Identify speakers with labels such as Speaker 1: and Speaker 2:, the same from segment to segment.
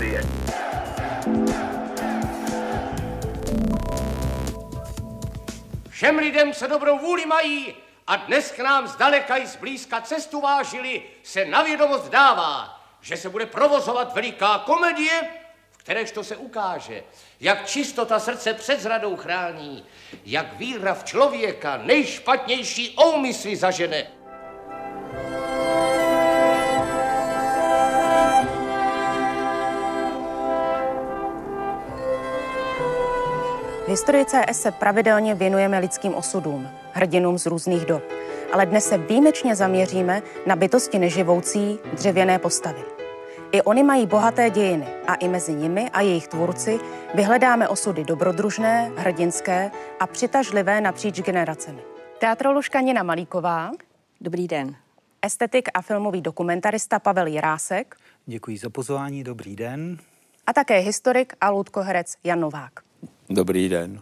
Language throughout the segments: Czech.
Speaker 1: demokracie.
Speaker 2: Všem lidem, co dobrou vůli mají a dnes k nám zdaleka i zblízka cestu vážili, se na vědomost dává, že se bude provozovat veliká komedie, v kteréž to se ukáže, jak čistota srdce před zradou chrání, jak víra v člověka nejšpatnější úmysly zažene.
Speaker 3: Historii CS se pravidelně věnujeme lidským osudům, hrdinům z různých dob. Ale dnes se výjimečně zaměříme na bytosti neživoucí dřevěné postavy. I oni mají bohaté dějiny a i mezi nimi a jejich tvůrci vyhledáme osudy dobrodružné, hrdinské a přitažlivé napříč generacemi. Teatroluška Nina Malíková.
Speaker 4: Dobrý den.
Speaker 3: Estetik a filmový dokumentarista Pavel Jirásek.
Speaker 5: Děkuji za pozvání, dobrý den.
Speaker 3: A také historik a loutkoherec Jan Novák.
Speaker 6: Dobrý den.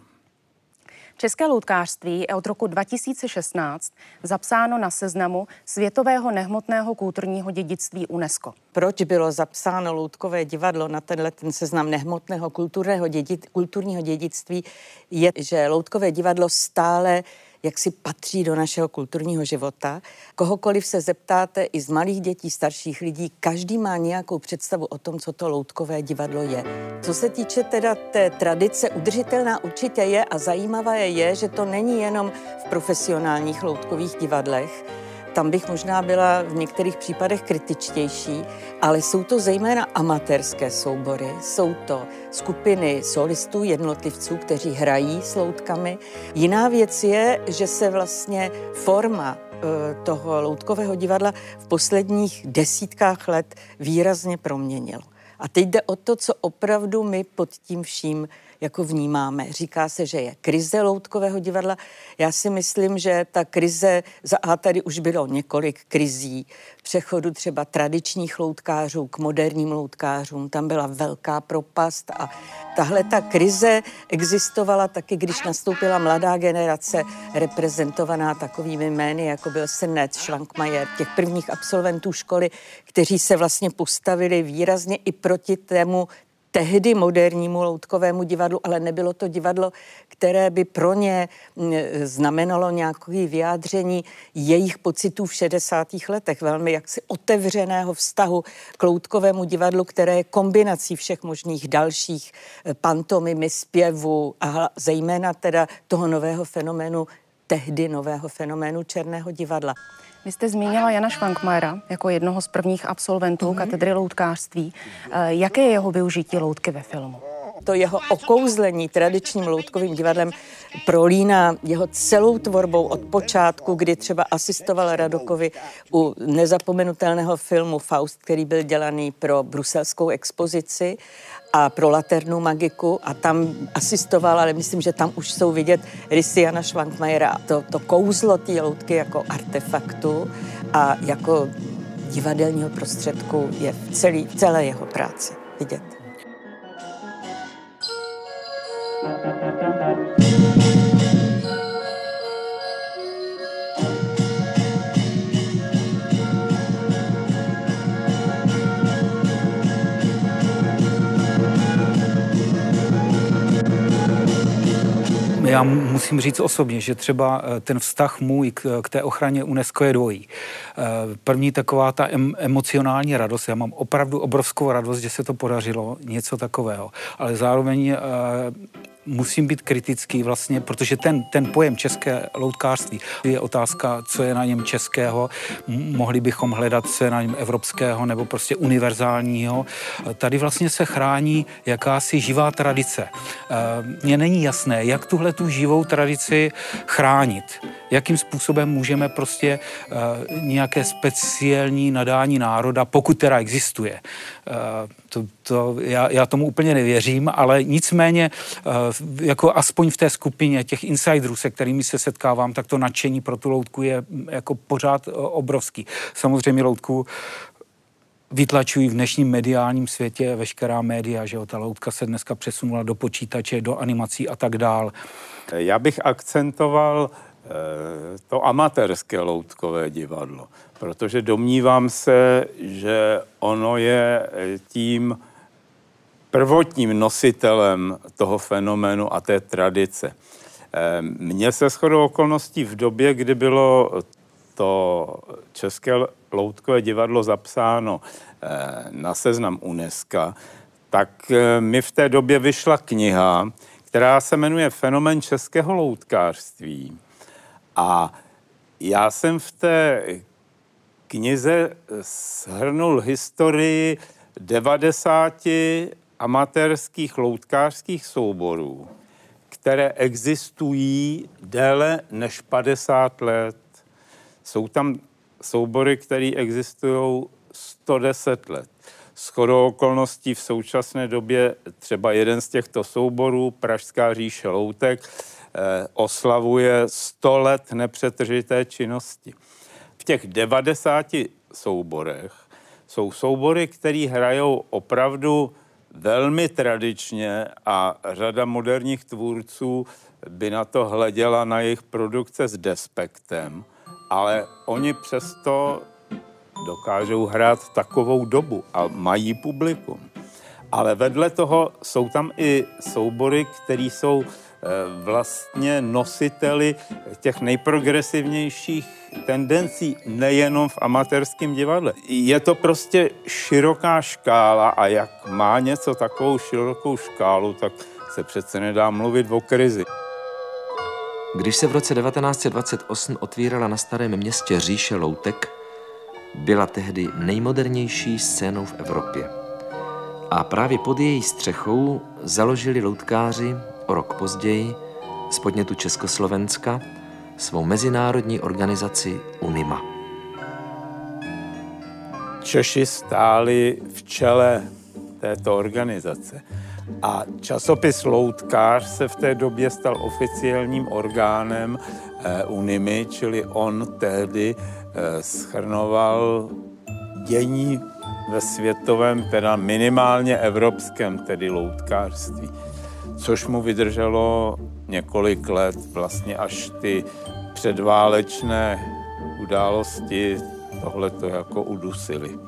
Speaker 3: České loutkářství je od roku 2016 zapsáno na seznamu Světového nehmotného kulturního dědictví UNESCO.
Speaker 4: Proč bylo zapsáno Loutkové divadlo na tenhle ten seznam nehmotného kulturního, dědit, kulturního dědictví, je, že Loutkové divadlo stále jak si patří do našeho kulturního života. Kohokoliv se zeptáte, i z malých dětí, starších lidí, každý má nějakou představu o tom, co to loutkové divadlo je. Co se týče teda té tradice, udržitelná určitě je a zajímavé je, že to není jenom v profesionálních loutkových divadlech, tam bych možná byla v některých případech kritičtější, ale jsou to zejména amatérské soubory, jsou to skupiny solistů, jednotlivců, kteří hrají s loutkami. Jiná věc je, že se vlastně forma eh, toho loutkového divadla v posledních desítkách let výrazně proměnilo. A teď jde o to, co opravdu my pod tím vším jako vnímáme. Říká se, že je krize loutkového divadla. Já si myslím, že ta krize, A tady už bylo několik krizí, přechodu třeba tradičních loutkářů k moderním loutkářům, tam byla velká propast a tahle ta krize existovala taky, když nastoupila mladá generace reprezentovaná takovými jmény, jako byl Senec, Schwankmajer, těch prvních absolventů školy, kteří se vlastně postavili výrazně i proti tému tehdy modernímu loutkovému divadlu, ale nebylo to divadlo, které by pro ně znamenalo nějaké vyjádření jejich pocitů v 60. letech, velmi jaksi otevřeného vztahu k loutkovému divadlu, které je kombinací všech možných dalších eh, pantomimy, zpěvu a zejména teda toho nového fenoménu, tehdy nového fenoménu černého divadla.
Speaker 3: Vy jste zmínila Jana Švankmajera jako jednoho z prvních absolventů mm-hmm. katedry loutkářství. Eh, jaké je jeho využití loutky ve filmu?
Speaker 4: To jeho okouzlení tradičním loutkovým divadlem prolíná jeho celou tvorbou od počátku, kdy třeba asistoval Radokovi u nezapomenutelného filmu Faust, který byl dělaný pro bruselskou expozici a pro Laternu magiku a tam asistoval, ale myslím, že tam už jsou vidět rysy Jana Schwankmajera. To, to kouzlo té loutky jako artefaktu a jako divadelního prostředku je v, celý, celé jeho práci vidět. Thank you.
Speaker 5: Já musím říct osobně, že třeba eh, ten vztah můj k, k té ochraně UNESCO je dvojí. Eh, první taková ta em, emocionální radost, já mám opravdu obrovskou radost, že se to podařilo, něco takového. Ale zároveň eh, musím být kritický vlastně, protože ten, ten pojem české loutkářství je otázka, co je na něm českého. Mohli bychom hledat, co je na něm evropského nebo prostě univerzálního. Tady vlastně se chrání jakási živá tradice. Eh, mně není jasné, jak tuhle tu živou tradici chránit. Jakým způsobem můžeme prostě eh, nějaké speciální nadání národa, pokud teda existuje, to, to já, já tomu úplně nevěřím, ale nicméně jako aspoň v té skupině těch insiderů, se kterými se setkávám, tak to nadšení pro tu loutku je mm, jako pořád obrovský. Samozřejmě loutku vytlačují v dnešním mediálním světě veškerá média, že jo, ta loutka se dneska přesunula do počítače, do animací a tak dál.
Speaker 6: Já bych akcentoval eh, to amatérské loutkové divadlo, protože domnívám se, že ono je tím prvotním nositelem toho fenoménu a té tradice. Mně se shodou okolností v době, kdy bylo to České loutkové divadlo zapsáno na seznam UNESCO, tak mi v té době vyšla kniha, která se jmenuje Fenomen českého loutkářství. A já jsem v té knize shrnul historii 90 amatérských loutkářských souborů, které existují déle než 50 let. Jsou tam soubory, které existují 110 let. Shodou okolností v současné době třeba jeden z těchto souborů, Pražská říše loutek, eh, oslavuje 100 let nepřetržité činnosti. V těch 90 souborech jsou soubory, které hrajou opravdu velmi tradičně a řada moderních tvůrců by na to hleděla na jejich produkce s despektem, ale oni přesto dokážou hrát takovou dobu a mají publikum. Ale vedle toho jsou tam i soubory, které jsou vlastně nositeli těch nejprogresivnějších tendencí nejenom v amatérském divadle. Je to prostě široká škála a jak má něco takovou širokou škálu, tak se přece nedá mluvit o krizi.
Speaker 7: Když se v roce 1928 otvírala na Starém městě říše loutek, byla tehdy nejmodernější scénou v Evropě. A právě pod její střechou založili loutkáři o rok později z podnětu Československa svou mezinárodní organizaci UNIMA.
Speaker 6: Češi stáli v čele této organizace. A časopis Loutkář se v té době stal oficiálním orgánem eh, UNIMY, čili on tehdy Eh, schrnoval dění ve světovém, teda minimálně evropském, tedy loutkářství, což mu vydrželo několik let, vlastně až ty předválečné události tohle to jako udusily.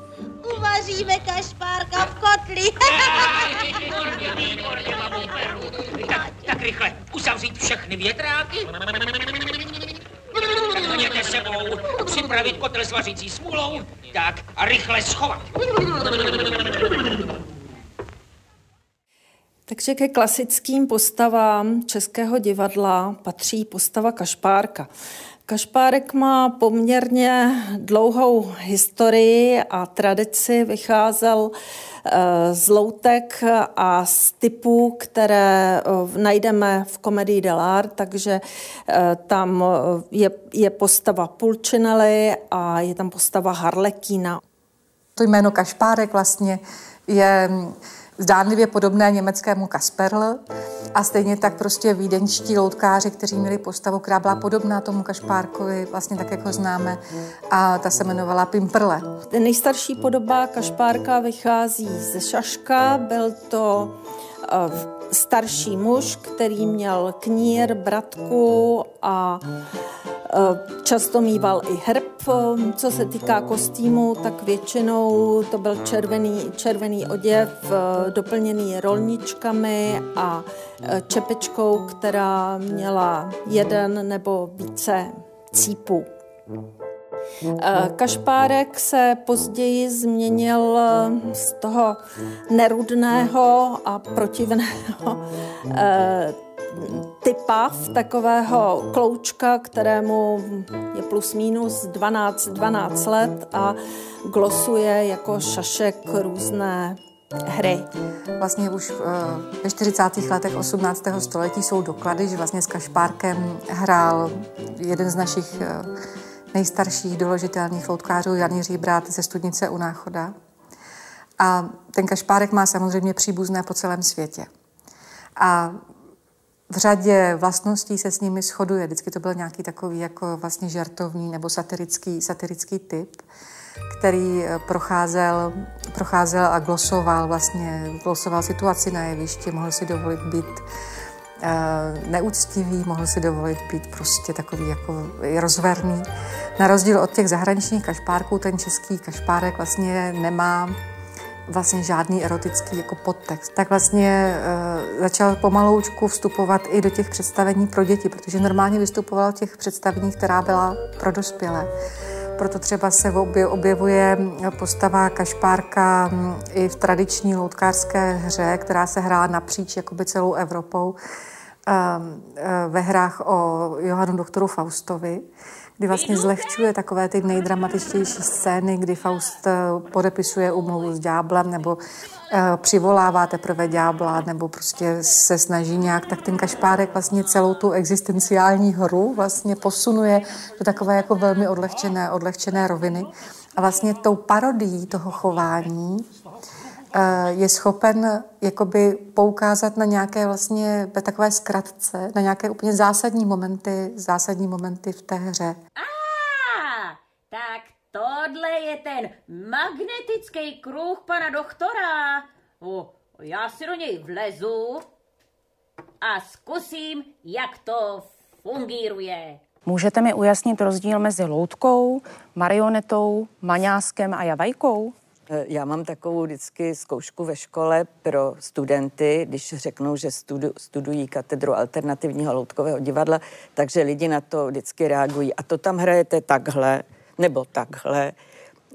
Speaker 8: Uvaříme kašpárka v kotli.
Speaker 2: tak, tak rychle, uzavřít všechny větráky Mějte sebou, připravit kotel s vařící smůlou, tak a rychle schovat.
Speaker 9: Takže ke klasickým postavám českého divadla patří postava Kašpárka. Kašpárek má poměrně dlouhou historii a tradici. Vycházel eh, z loutek a z typů, které eh, najdeme v komedii Delart, takže eh, tam je, je postava Pulcinelli a je tam postava Harlekína.
Speaker 10: To jméno Kašpárek vlastně je zdánlivě podobné německému Kasperl a stejně tak prostě vídeňští loutkáři, kteří měli postavu, která byla podobná tomu Kašpárkovi, vlastně tak, jak ho známe, a ta se jmenovala Pimprle.
Speaker 9: Nejstarší podoba Kašpárka vychází ze Šaška, byl to starší muž, který měl knír, bratku a často mýval i hrb. Co se týká kostýmu, tak většinou to byl červený, červený oděv e, doplněný rolničkami a e, čepečkou, která měla jeden nebo více cípů. Eh, Kašpárek se později změnil eh, z toho nerudného a protivného eh, typav, takového kloučka, kterému je plus minus 12, 12 let a glosuje jako šašek různé hry.
Speaker 10: Vlastně už ve 40. letech 18. století jsou doklady, že vlastně s Kašpárkem hrál jeden z našich nejstarších doložitelných loutkářů Jan Jiří Brát ze Studnice u Náchoda. A ten kašpárek má samozřejmě příbuzné po celém světě. A v řadě vlastností se s nimi shoduje. Vždycky to byl nějaký takový jako vlastně žartovní nebo satirický, satirický typ, který eh, procházel, procházel a glosoval vlastně, glosoval situaci na jevišti, mohl si dovolit být neúctivý, mohl si dovolit být prostě takový jako rozverný. Na rozdíl od těch zahraničních kašpárků, ten český kašpárek vlastně nemá vlastně žádný erotický jako podtext. Tak vlastně e, začal pomaloučku vstupovat i do těch představení pro děti, protože normálně vystupoval v těch představeních, která byla pro dospělé. Proto třeba se objevuje postava Kašpárka mm, i v tradiční loutkářské hře, která se hrá napříč jakoby celou Evropou ve hrách o Johanu doktoru Faustovi kdy vlastně zlehčuje takové ty nejdramatičtější scény, kdy Faust eh, podepisuje umluvu s ďáblem nebo eh, přivolává teprve ďábla nebo prostě se snaží nějak, tak ten kašpárek vlastně celou tu existenciální hru vlastně posunuje do takové jako velmi odlehčené, odlehčené roviny. A vlastně tou parodií toho chování Eh, je schopen jakoby poukázat na nějaké vlastně ve takové zkratce, na nějaké úplně zásadní momenty, zásadní momenty v té hře.
Speaker 11: A, tak tohle je ten magnetický kruh pana doktora. O, já si do něj vlezu a zkusím, jak to fungíruje.
Speaker 3: Můžete mi ujasnit rozdíl mezi loutkou, marionetou, maňáskem a javajkou?
Speaker 12: Eh, já mám takovou vždycky zkoušku ve škole pro studenty, když řeknou, že studu, studují katedru alternativního loutkového divadla, takže lidi na to vždycky reagují. A to tam hrajete takhle, nebo takhle.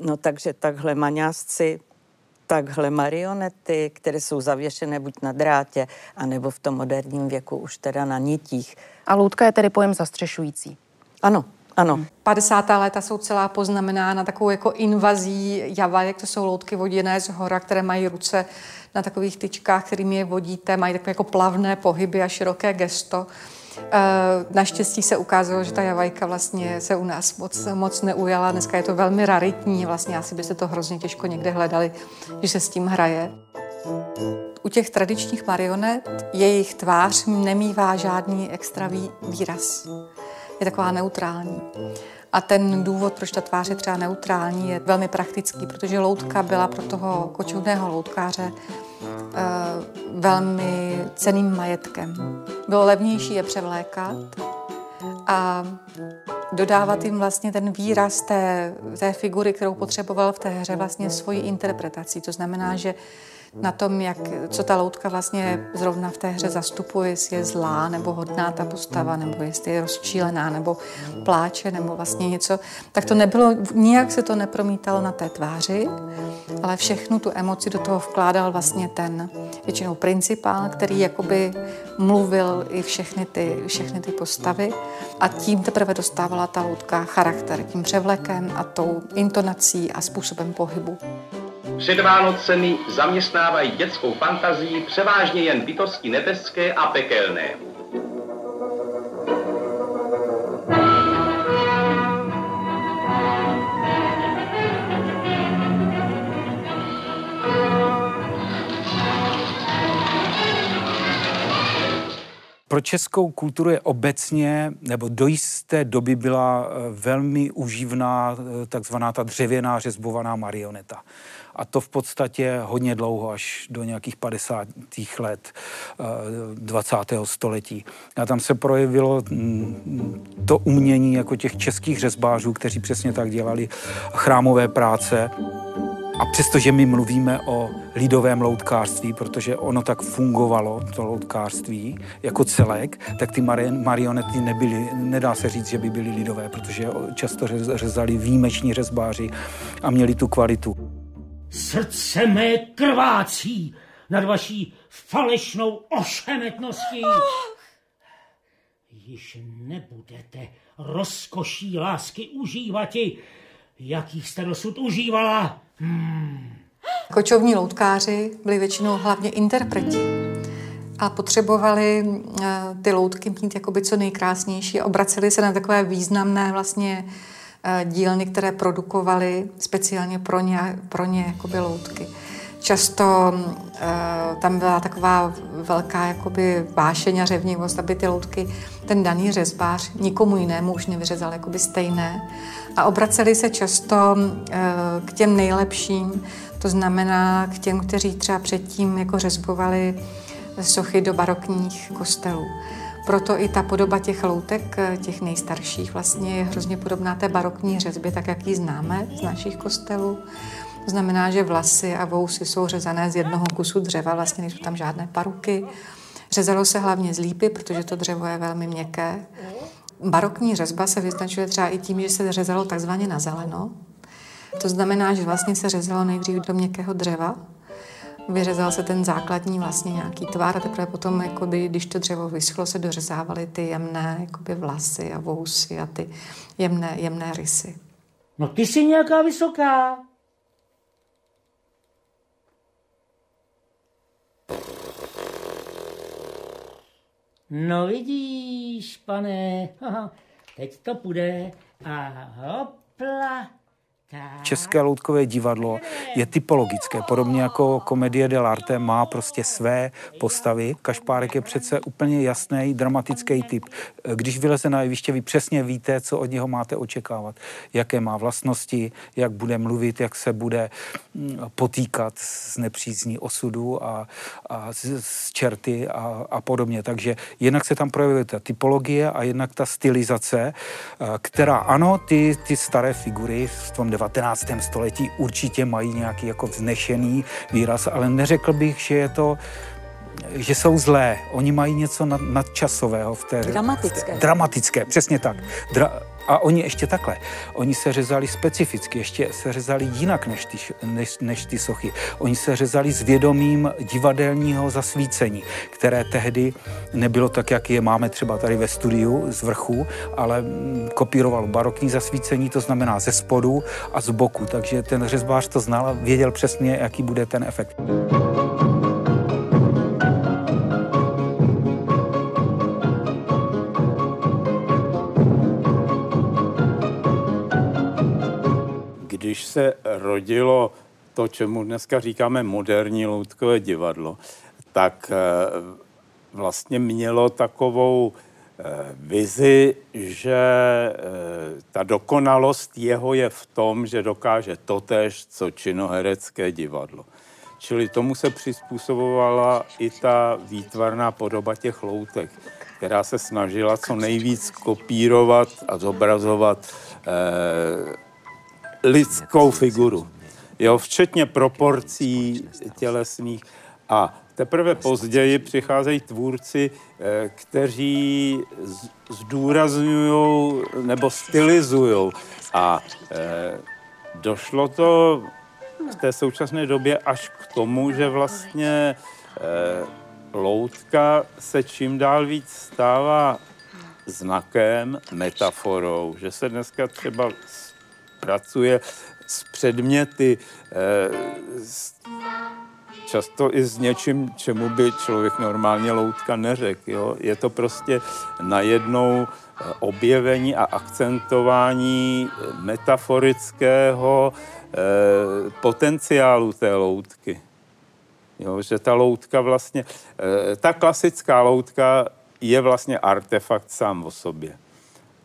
Speaker 12: No takže takhle maňásci, takhle marionety, které jsou zavěšené buď na drátě, anebo v tom moderním věku už teda na nitích.
Speaker 3: A loutka je tedy pojem zastřešující.
Speaker 12: Ano, ano.
Speaker 10: 50. léta jsou celá poznamenána takovou jako invazí javajek, to jsou loutky voděné z hora, které mají ruce na takových tyčkách, kterými je vodíte, mají takové jako plavné pohyby a široké gesto. Eh, naštěstí se ukázalo, že ta javajka vlastně se u nás moc, moc neujala. Dneska je to velmi raritní, vlastně asi byste to hrozně těžko někde hledali, že se s tím hraje. U těch tradičních marionet jejich tvář nemývá žádný extra výraz je taková neutrální. A ten důvod, proč ta tvář je třeba neutrální, je velmi praktický, protože loutka byla pro toho kočovného loutkáře e, velmi ceným majetkem. Bylo levnější je převlékat a dodávat jim vlastně ten výraz té, té figury, kterou potřeboval v té hře, vlastně svoji interpretací. To znamená, že na tom, jak, co ta loutka vlastně zrovna v té hře zastupuje, jestli je zlá nebo hodná ta postava, nebo jestli je rozčílená, nebo pláče, nebo vlastně něco, tak to nebylo, nijak se to nepromítalo na té tváři, ale všechnu tu emoci do toho vkládal vlastně ten většinou principál, který jakoby mluvil i všechny ty, všechny ty postavy a tím teprve dostávala ta loutka charakter, tím převlekem a tou intonací a způsobem pohybu.
Speaker 13: Před Vánocemi zaměstnávají dětskou fantazii převážně jen bytosti nebeské a pekelné.
Speaker 5: Pro českou kulturu je obecně, nebo do jisté doby byla eh, velmi užívná eh, takzvaná ta dřevěná řezbovaná marioneta a to v podstatě hodně dlouho, až do nějakých 50. let 20. Eh, století. A tam se projevilo mm, to umění jako těch českých řezbářů, kteří přesně tak dělali chrámové práce. A přestože my mluvíme o lidovém loutkářství, protože ono tak fungovalo, to loutkářství, jako celek, tak ty marionety nebyly, nedá se říct, že by byly lidové, protože často řezali výjimeční řezbáři a měli tu kvalitu.
Speaker 14: Srdce mé krvácí nad vaší falešnou ošemetností. Již nebudete rozkoší lásky užívati, jakých jste dosud užívala. Hmm.
Speaker 10: Kočovní loutkáři byli většinou hlavně interpreti a potřebovali eh, ty loutky mít jakoby co nejkrásnější. Obraceli se na takové významné vlastně Eh, dílny, které produkovaly speciálně pro ně, pro ně jakoby loutky. Často uh, tam byla taková velká jakoby vášeň a řevnivost, aby ty loutky ten daný řezbář nikomu jinému už nevyřezal jakoby stejné. A obraceli se často uh, k těm nejlepším, to znamená k těm, kteří třeba předtím jako řezbovali sochy do barokních kostelů. Proto i ta podoba těch loutek, eh, těch nejstarších, vlastně je hrozně podobná té barokní řezbě, tak jak ji známe z našich kostelů. To znamená, že vlasy a vousy jsou řezané z jednoho kusu dřeva, vlastně nejsou tam žádné paruky. Řezalo se hlavně z lípy, protože to dřevo je velmi měkké. Barokní řezba se vyznačuje třeba i tím, že se řezalo takzvaně na zeleno. To znamená, že vlastně se řezalo nejdřív do měkkého dřeva, vyřezal se ten základní vlastně nějaký tvar a teprve potom, jakoby, když to dřevo vyschlo, se dořezávaly ty jemné jakoby, vlasy a vousy a ty jemné, jemné rysy.
Speaker 14: No ty jsi nějaká vysoká. No vidíš, pane, teď to půjde a hopla.
Speaker 5: České loutkové divadlo je typologické, podobně jako komedie dell'arte má prostě své postavy. Kašpárek je přece úplně jasný dramatický typ. Když vyleze na jeviště, vy přesně víte, co od něho máte očekávat. Jaké má vlastnosti, jak bude mluvit, jak se bude mm, potýkat s nepřízní osudu a, a s, s čerty a, a podobně. Takže jednak se tam projevuje ta typologie a jednak ta stylizace, která ano, ty, ty staré figury v tom 19. století určitě mají nějaký jako vznešený výraz, ale neřekl bych, že je to že jsou zlé. Oni mají něco nad, nadčasového v té...
Speaker 12: Dramatické.
Speaker 5: V té, dramatické, přesně tak. Dra, a oni ještě takhle. Oni se řezali specificky, ještě se řezali jinak než ty, než, než ty sochy. Oni se řezali s vědomím divadelního zasvícení, které tehdy nebylo tak, jak je máme třeba tady ve studiu z vrchu, ale mm, kopíroval barokní zasvícení, to znamená ze spodu a z boku. Takže ten řezbář to znal a věděl přesně, jaký bude ten efekt.
Speaker 6: Když se rodilo to, čemu dneska říkáme moderní loutkové divadlo, tak eh, vlastně mělo takovou eh, vizi, že eh, ta dokonalost jeho je v tom, že dokáže totéž, co činoherecké divadlo. Čili tomu se přizpůsobovala i ta výtvarná podoba těch loutek, která se snažila co nejvíc kopírovat a zobrazovat lidskou figuru. Jo, včetně proporcí tělesných. A teprve později přicházejí tvůrci, eh, kteří zdůrazňují nebo stylizují. A eh, došlo to v té současné době až k tomu, že vlastně eh, loutka se čím dál víc stává znakem, metaforou, že se dneska třeba pracuje s předměty, eh, často i s něčím, čemu by člověk normálně loutka neřekl. Je to prostě najednou eh, objevení a akcentování metaforického eh, potenciálu té loutky. Jo, že ta loutka vlastně, ta klasická loutka je vlastně artefakt sám o sobě.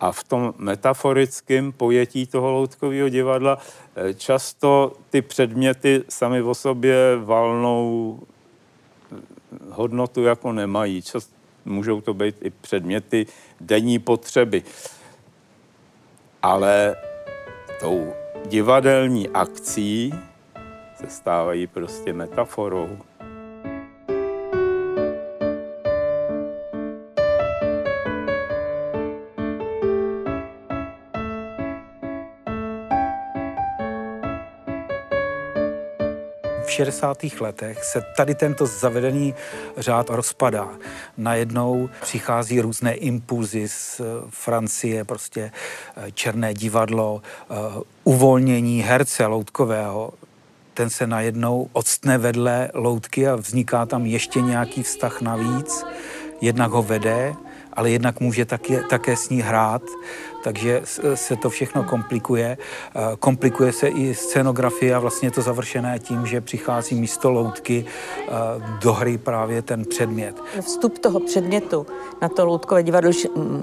Speaker 6: A v tom metaforickém pojetí toho loutkového divadla eh, často ty předměty sami o sobě valnou eh, hodnotu jako nemají. Čas, můžou to být i předměty denní potřeby. Ale tou divadelní akcí se stávají prostě metaforou.
Speaker 5: 60. letech se tady tento zavedený řád rozpadá. Najednou přichází různé impulzy z eh, Francie, prostě eh, černé divadlo, eh, uvolnění herce loutkového, ten se najednou odstne vedle loutky a vzniká tam ještě nějaký vztah navíc. Jednak ho vede, ale jednak může také, také s ní hrát, takže se to všechno komplikuje. Eh, komplikuje se i scenografie a vlastně to završené tím, že přichází místo loutky eh, do hry právě ten předmět.
Speaker 12: Vstup toho předmětu na to loutkové divadlo,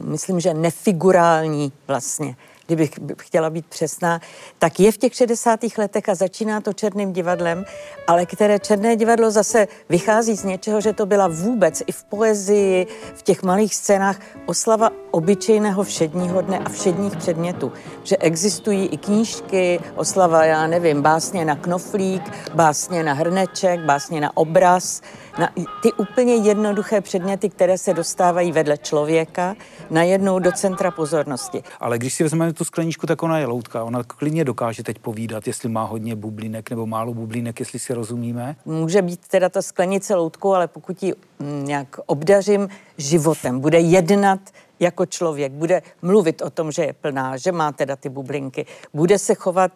Speaker 12: myslím, že nefigurální vlastně kdybych chtěla být přesná, tak je v těch 60. letech a začíná to černým divadlem, ale které černé divadlo zase vychází z něčeho, že to byla vůbec i v poezii, v těch malých scénách oslava obyčejného všedního dne a všedních předmětů. Že existují i knížky, oslava, já nevím, básně na knoflík, básně na hrneček, básně na obraz, na ty úplně jednoduché předměty, které se dostávají vedle člověka, najednou do centra pozornosti.
Speaker 5: Ale když si vezmeme tu skleničku, tak ona je loutka. Ona klidně dokáže teď povídat, jestli má hodně bublinek nebo málo bublinek, jestli si rozumíme.
Speaker 12: Může být teda ta sklenice loutkou, ale pokud ji mm, nějak obdařím životem, bude jednat jako člověk, bude mluvit o tom, že je plná, že má teda ty bublinky, bude se chovat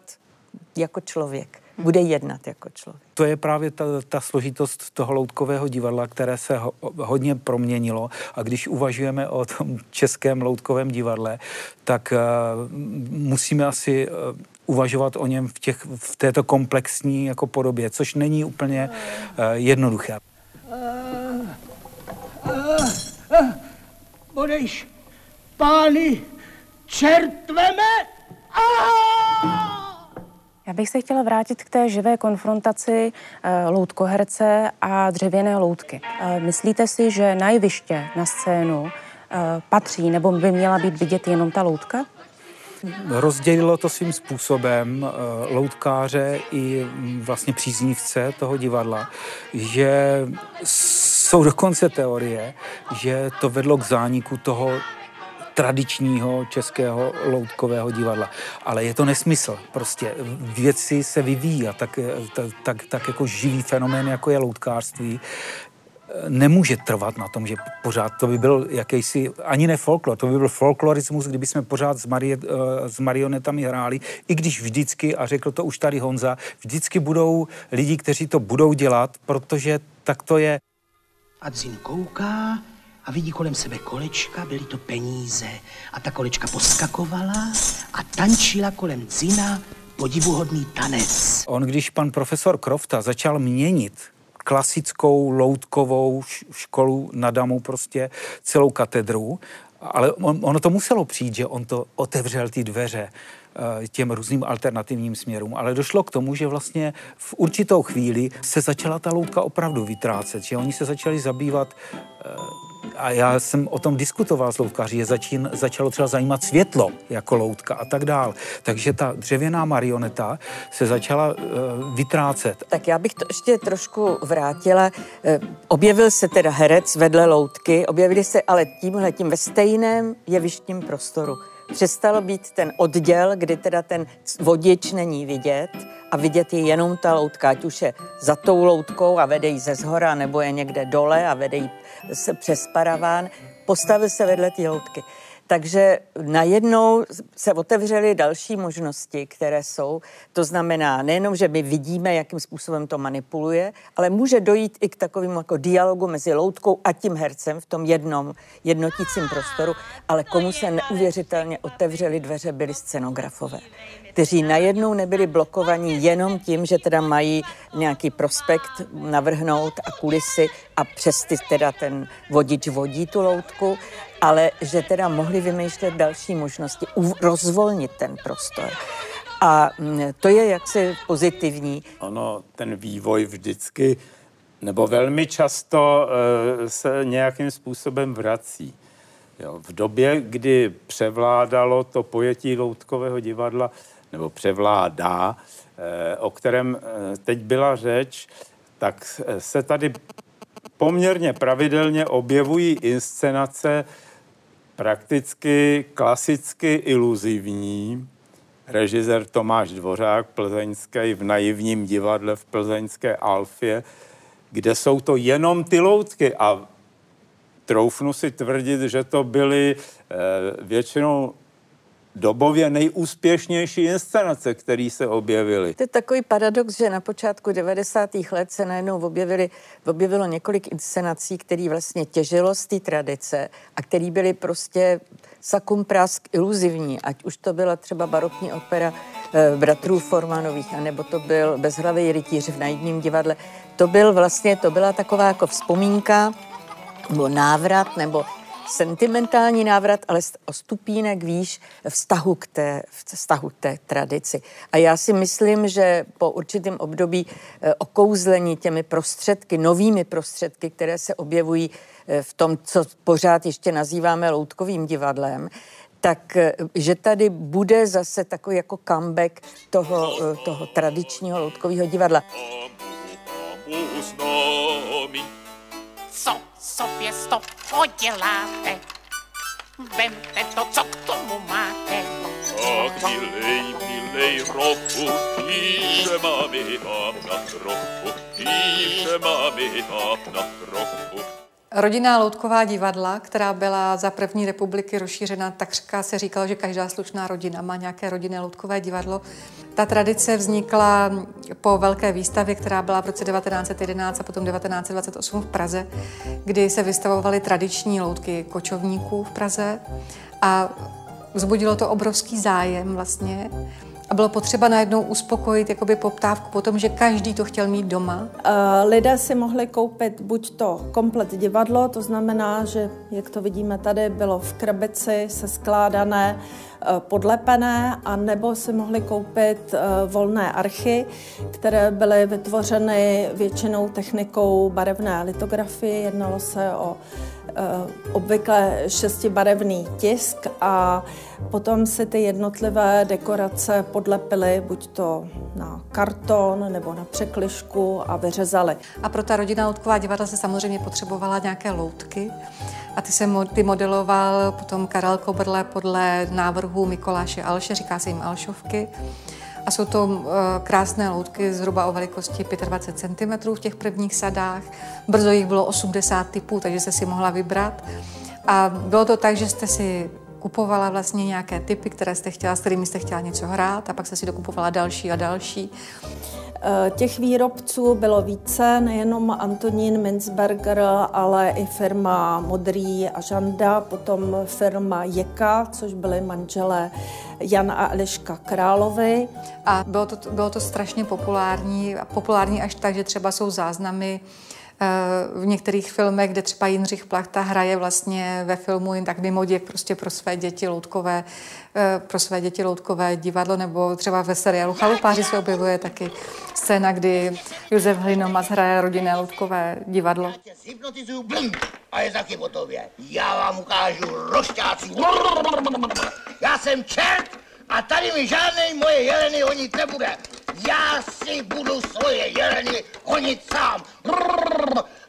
Speaker 12: jako člověk bude jednat jako člověk.
Speaker 5: To je právě ta, ta složitost toho loutkového divadla, které se ho, hodně proměnilo. A když uvažujeme o tom českém loutkovém divadle, tak uh, musíme asi uh, uvažovat o něm v, těch, v této komplexní jako podobě, což není úplně uh, jednoduché. Uh, uh,
Speaker 14: uh, budeš pány čertveme?
Speaker 3: Já bych se chtěla vrátit k té živé konfrontaci e, loutkoherce a dřevěné loutky. E, myslíte si, že na jeviště, na scénu e, patří nebo by měla být vidět jenom ta loutka?
Speaker 5: Rozdělilo to svým způsobem loutkáře i vlastně příznivce toho divadla, že jsou dokonce teorie, že to vedlo k zániku toho tradičního českého loutkového divadla. Ale je to nesmysl. Prostě věci se vyvíjí a tak, tak, tak, tak jako živý fenomén, jako je loutkářství, nemůže trvat na tom, že pořád to by byl jakýsi, ani ne folklor, to by byl folklorismus, kdyby jsme pořád s, marie, eh, s marionetami hráli, i když vždycky, a řekl to už tady Honza, vždycky budou lidi, kteří to budou dělat, protože tak to je.
Speaker 15: A Dzin kouká, a vidí kolem sebe kolečka, byly to peníze. A ta kolečka poskakovala a tančila kolem Dzina podivuhodný tanec.
Speaker 5: On, když pan profesor Krofta začal měnit klasickou loutkovou školu na Damu, prostě celou katedru, ale on, ono to muselo přijít, že on to otevřel ty dveře eh, těm různým alternativním směrům. Ale došlo k tomu, že vlastně v určitou chvíli se začala ta loutka opravdu vytrácet, že oni se začali zabývat eh, a já jsem o tom diskutoval s loutkaři, je začín, začalo třeba zajímat světlo jako loutka a tak dál. Takže ta dřevěná marioneta se začala uh, vytrácet.
Speaker 12: Tak já bych to ještě trošku vrátila. Uh, objevil se teda herec vedle loutky, objevili se ale tímhle tím ve stejném jevištním prostoru přestalo být ten odděl, kdy teda ten vodič není vidět a vidět je jenom ta loutka, ať už je za tou loutkou a vede ji ze zhora, nebo je někde dole a vede ji přes paraván, postavil se vedle té loutky. Takže najednou se otevřely další možnosti, které jsou. To znamená nejenom, že my vidíme, jakým způsobem to manipuluje, ale může dojít i k takovému jako dialogu mezi loutkou a tím hercem v tom jednom jednotícím prostoru, ale komu se neuvěřitelně otevřely dveře, byli scenografové kteří najednou nebyli blokovaní jenom tím, že teda mají nějaký prospekt navrhnout a kulisy a přes ty teda ten vodič vodí tu loutku, ale že teda mohli vymýšlet další možnosti, rozvolnit ten prostor. A mm, to je jaksi pozitivní.
Speaker 6: Ono, ten vývoj vždycky, nebo velmi často e, se nějakým způsobem vrací. Jo, v době, kdy převládalo to pojetí loutkového divadla, nebo převládá, e, o kterém e, teď byla řeč, tak se tady poměrně pravidelně objevují inscenace prakticky klasicky iluzivní. Režisér Tomáš Dvořák, plzeňský, v naivním divadle v plzeňské Alfě, kde jsou to jenom ty loutky a troufnu si tvrdit, že to byly e, většinou dobově nejúspěšnější inscenace, které se objevily.
Speaker 12: To je takový paradox, že na počátku 90. let se najednou objevily, objevilo několik inscenací, které vlastně těžilo z té tradice a které byly prostě sakum prask iluzivní, ať už to byla třeba barokní opera e, bratrů Formanových, anebo to byl Bezhlavý rytíř v najdním divadle. To byl vlastně, to byla taková jako vzpomínka, nebo návrat, nebo sentimentální návrat, ale o stupínek výš vztahu k té, vztahu k té tradici. A já si myslím, že po určitém období eh, okouzlení těmi prostředky, novými prostředky, které se objevují eh, v tom, co pořád ještě nazýváme loutkovým divadlem, tak že tady bude zase takový jako comeback toho, toho tradičního loutkového divadla. Co sobě z toho děláte? Vemte to, co k tomu máte. Tak milej, milej roku, píše mami na trochu, píše mami na trochu.
Speaker 10: Rodinná loutková divadla, která byla za první republiky rozšířena, takřka se říkalo, že každá slušná rodina má nějaké rodinné loutkové divadlo. Ta tradice vznikla po velké výstavě, která byla v roce 1911 a potom 1928 v Praze, kdy se vystavovaly tradiční loutky kočovníků v Praze a vzbudilo to obrovský zájem vlastně a bylo potřeba najednou uspokojit jakoby poptávku po tom, že každý to chtěl mít doma.
Speaker 9: Lidé si mohli koupit buď to komplet divadlo, to znamená, že, jak to vidíme tady, bylo v krabici se skládané, podlepené, a nebo si mohli koupit e, volné archy, které byly vytvořeny většinou technikou barevné litografie. Jednalo se o Eh, obvykle šestibarevný tisk a potom se ty jednotlivé dekorace podlepily buď to na karton nebo na překlišku a vyřezali.
Speaker 10: A pro ta rodina loutková divadla se samozřejmě potřebovala nějaké loutky a ty se ty modeloval potom Karel Kobrle podle návrhu Mikoláše Alše, říká se jim Alšovky. A jsou to uh, krásné loutky zhruba o velikosti 25 cm v těch prvních sadách. Brzo jich bylo 80 typů, takže jste si mohla vybrat. A bylo to tak, že jste si kupovala vlastně nějaké typy, které jste chtěla, s kterými jste chtěla něco hrát a pak jste si dokupovala další a další.
Speaker 9: Eh, těch výrobců bylo více, nejenom Antonín Minzberger, ale i firma Modrý a Žanda, potom firma Jeka, což byly manželé Jan a Eliška Královi.
Speaker 10: A bylo to, bylo to strašně populární, populární až tak, že třeba jsou záznamy eh, v některých filmech, kde třeba Jindřich Plachta hraje vlastně ve filmu jen tak mimo děk prostě pro své děti loutkové, eh, pro své děti loutkové divadlo, nebo třeba ve seriálu Chalupáři se objevuje taky scéna, kdy Josef Hlinomas hraje rodinné loutkové divadlo.
Speaker 15: A je taky hotově. Já vám ukážu rošťáci. Já jsem čert a tady mi žádnej moje jeleny honit nebude. Já si budu svoje jeleny honit sám.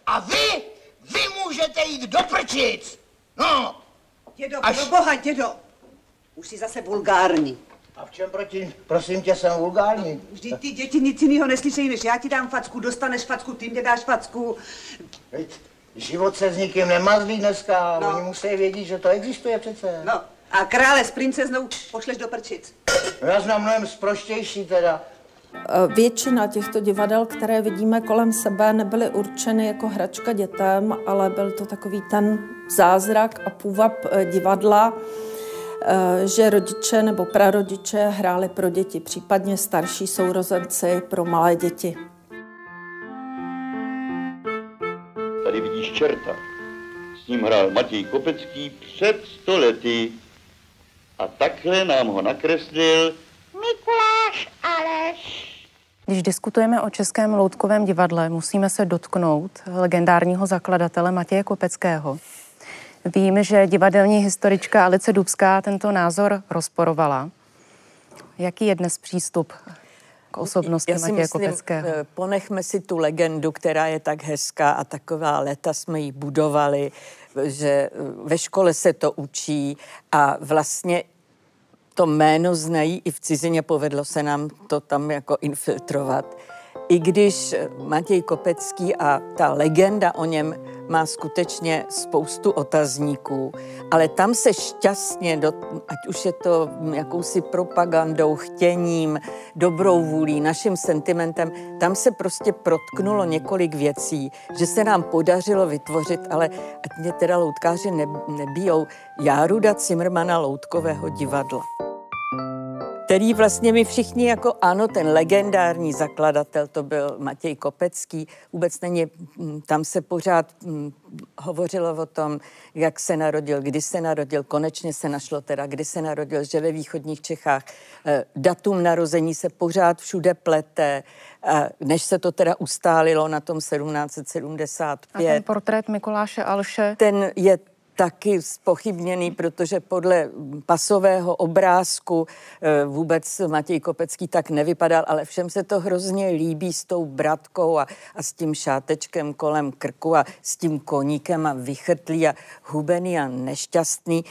Speaker 15: A vy, vy můžete jít do prčic. No.
Speaker 16: Dědo, Až... pro boha, dědo. Už jsi zase vulgární.
Speaker 15: A v čem proti, prosím tě, jsem vulgární?
Speaker 16: Vždyť ty děti nic jiného neslyšejí, než já ti dám facku, dostaneš facku, ty mě dáš facku.
Speaker 15: Veď, život se s nikým nemazlí dneska, no. oni musí vědět, že to existuje přece.
Speaker 16: No, a krále s princeznou pošleš do prčic.
Speaker 15: No, já znám mnohem zproštější teda.
Speaker 9: E, většina těchto divadel, které vidíme kolem sebe, nebyly určeny jako hračka dětem, ale byl to takový ten zázrak a půvab e, divadla, e, že rodiče nebo prarodiče hráli pro děti, případně starší sourozenci pro malé děti.
Speaker 17: Tady vidíš čerta. S ním hrál Matěj Kopecký před stolety. A takhle nám ho nakreslil
Speaker 8: Mikuláš Aleš.
Speaker 3: Když diskutujeme o Českém loutkovém divadle, musíme se dotknout legendárního zakladatele Matěje Kopeckého. Vím, že divadelní historička Alice Dubská tento názor rozporovala. Jaký je dnes přístup k osobnosti Já si Matěje myslím, Kopeckého? Eh,
Speaker 12: ponechme si tu legendu, která je tak hezká a taková léta jsme ji budovali, že eh, ve škole se to učí a vlastně to jméno znají i v cizině, povedlo se nám to tam jako infiltrovat. I když Matěj Kopecký a ta legenda o něm má skutečně spoustu otazníků, ale tam se šťastně, do, ať už je to jakousi propagandou, chtěním, dobrou vůlí, naším sentimentem, tam se prostě protknulo několik věcí, že se nám podařilo vytvořit, ale ať mě teda loutkáři ne, nebijou, Járuda Cimrmana loutkového divadla. Který vlastně my všichni jako ano, ten legendární zakladatel, to byl Matěj Kopecký, vůbec není, mm, tam se pořád hm, hovořilo o tom, jak se narodil, kdy se narodil, konečně se našlo teda, kdy se narodil, že ve východních Čechách eh, datum narození se pořád všude plete, eh, než se to teda ustálilo na tom 1775.
Speaker 3: A ten portrét Mikuláše Alše?
Speaker 12: Ten je taky spochybněný, protože podle pasového obrázku eh, vůbec Matěj Kopecký tak nevypadal, ale všem se to hrozně líbí s tou bratkou a, a s tím šátečkem kolem krku a s tím koníkem a vychrtlý a hubený a nešťastný.